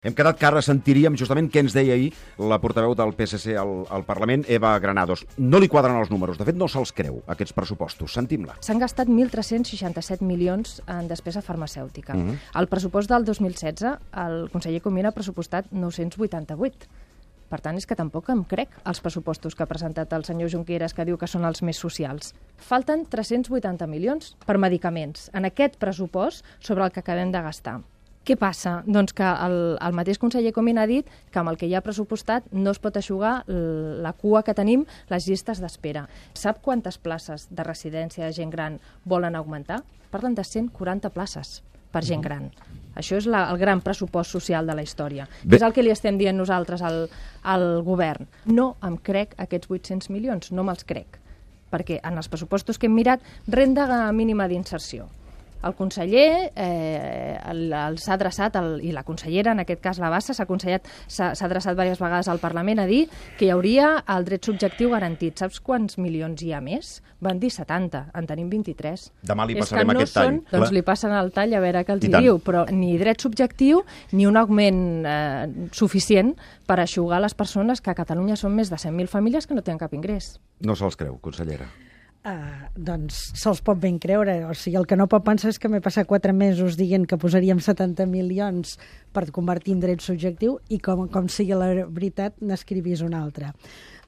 Hem quedat que ara sentiríem justament què ens deia ahir la portaveu del PSC al, al Parlament, Eva Granados. No li quadren els números, de fet no se'ls creu, aquests pressupostos. Sentim-la. S'han gastat 1.367 milions en despesa farmacèutica. Mhm. El pressupost del 2016, el conseller Comín ha pressupostat 988. Per tant, és que tampoc em crec els pressupostos que ha presentat el senyor Junqueras, que diu que són els més socials. Falten 380 milions per medicaments en aquest pressupost sobre el que acabem de gastar. Què passa? Doncs que el, el mateix conseller Comín ha dit que amb el que hi ha pressupostat no es pot aixugar la cua que tenim, les llistes d'espera. Sap quantes places de residència de gent gran volen augmentar? Parlen de 140 places per gent gran. Això és la, el gran pressupost social de la història. Bé. És el que li estem dient nosaltres al, al govern. No em crec aquests 800 milions, no me'ls crec. Perquè en els pressupostos que hem mirat, renda mínima d'inserció. El conseller eh, el- el- s'ha adreçat, el, i la consellera, en aquest cas la Bassa, s'ha aconsellat- s'ha adreçat diverses vegades al Parlament a dir que hi hauria el dret subjectiu garantit. Saps quants milions hi ha més? Van dir 70, en tenim 23. Demà li passarem no aquest tall, Són, doncs clar. li passen el tall a veure què els I hi tant. diu, però ni dret subjectiu ni un augment eh, suficient per aixugar les persones que a Catalunya són més de 100.000 famílies que no tenen cap ingrés. No se'ls creu, consellera. Uh, doncs se'ls pot ben creure. O sigui, el que no pot pensar és que m'he passat quatre mesos dient que posaríem 70 milions per convertir en dret subjectiu i com, com sigui la veritat n'escrivís un altre.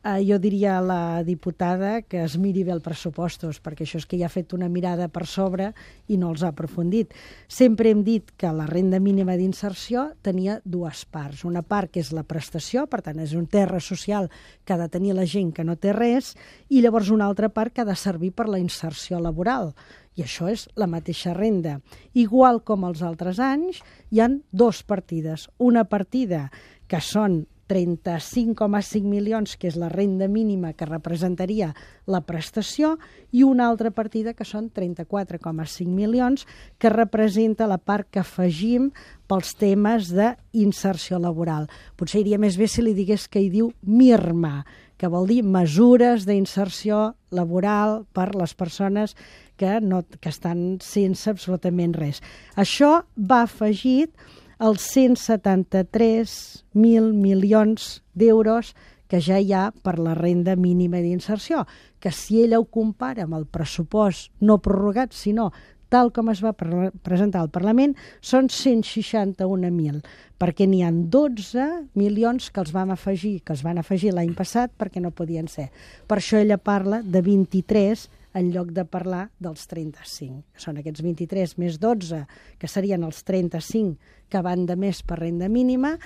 Uh, jo diria a la diputada que es miri bé el pressupostos, perquè això és que ja ha fet una mirada per sobre i no els ha aprofundit. Sempre hem dit que la renda mínima d'inserció tenia dues parts. Una part que és la prestació, per tant, és un terra social que ha de tenir la gent que no té res, i llavors una altra part que ha de servir per la inserció laboral. I això és la mateixa renda. Igual com els altres anys, hi han dos partides. Una partida que són 35,5 milions, que és la renda mínima que representaria la prestació, i una altra partida que són 34,5 milions, que representa la part que afegim pels temes d'inserció laboral. Potser iria més bé si li digués que hi diu MIRMA, que vol dir mesures d'inserció laboral per les persones que, no, que estan sense absolutament res. Això va afegit els 173.000 milions d'euros que ja hi ha per la renda mínima d'inserció, que si ella ho compara amb el pressupost no prorrogat, sinó tal com es va pre presentar al Parlament, són 161.000, perquè n'hi han 12 milions que els vam afegir, que els van afegir l'any passat perquè no podien ser. Per això ella parla de 23 en lloc de parlar dels 35. Són aquests 23 més 12, que serien els 35 que van de més per renda mínima,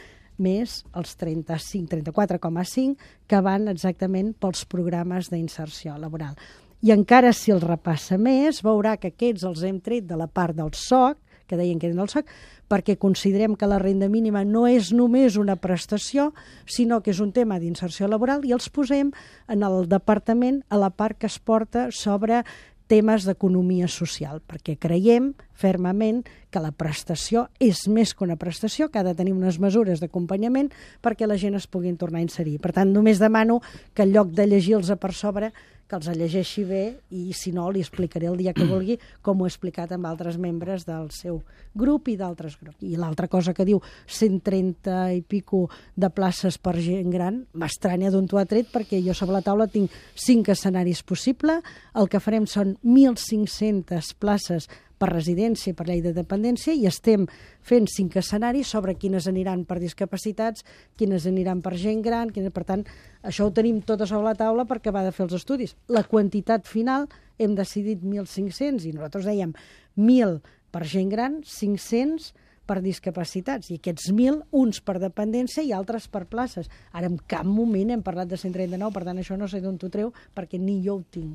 més els 35, 34,5 que van exactament pels programes d'inserció laboral. I encara si el repassa més, veurà que aquests els hem tret de la part del SOC, que deien que eren del SOC, perquè considerem que la renda mínima no és només una prestació, sinó que és un tema d'inserció laboral i els posem en el departament a la part que es porta sobre temes d'economia social, perquè creiem fermament que la prestació és més que una prestació, que ha de tenir unes mesures d'acompanyament perquè la gent es puguin tornar a inserir. Per tant, només demano que en lloc de llegir-los per sobre, que els llegeixi bé i, si no, li explicaré el dia que vulgui com ho he explicat amb altres membres del seu grup i d'altres grups. I l'altra cosa que diu 130 i pico de places per gent gran, m'estranya d'on t'ho ha tret perquè jo sobre la taula tinc cinc escenaris possibles, el que farem són 1.500 places per residència per llei de dependència i estem fent cinc escenaris sobre quines aniran per discapacitats, quines aniran per gent gran, quines... per tant, això ho tenim tot a sobre la taula perquè va de fer els estudis. La quantitat final hem decidit 1.500 i nosaltres dèiem 1.000 per gent gran, 500 per discapacitats, i aquests 1.000, uns per dependència i altres per places. Ara, en cap moment hem parlat de 139, per tant, això no sé d'on t'ho treu, perquè ni jo ho tinc.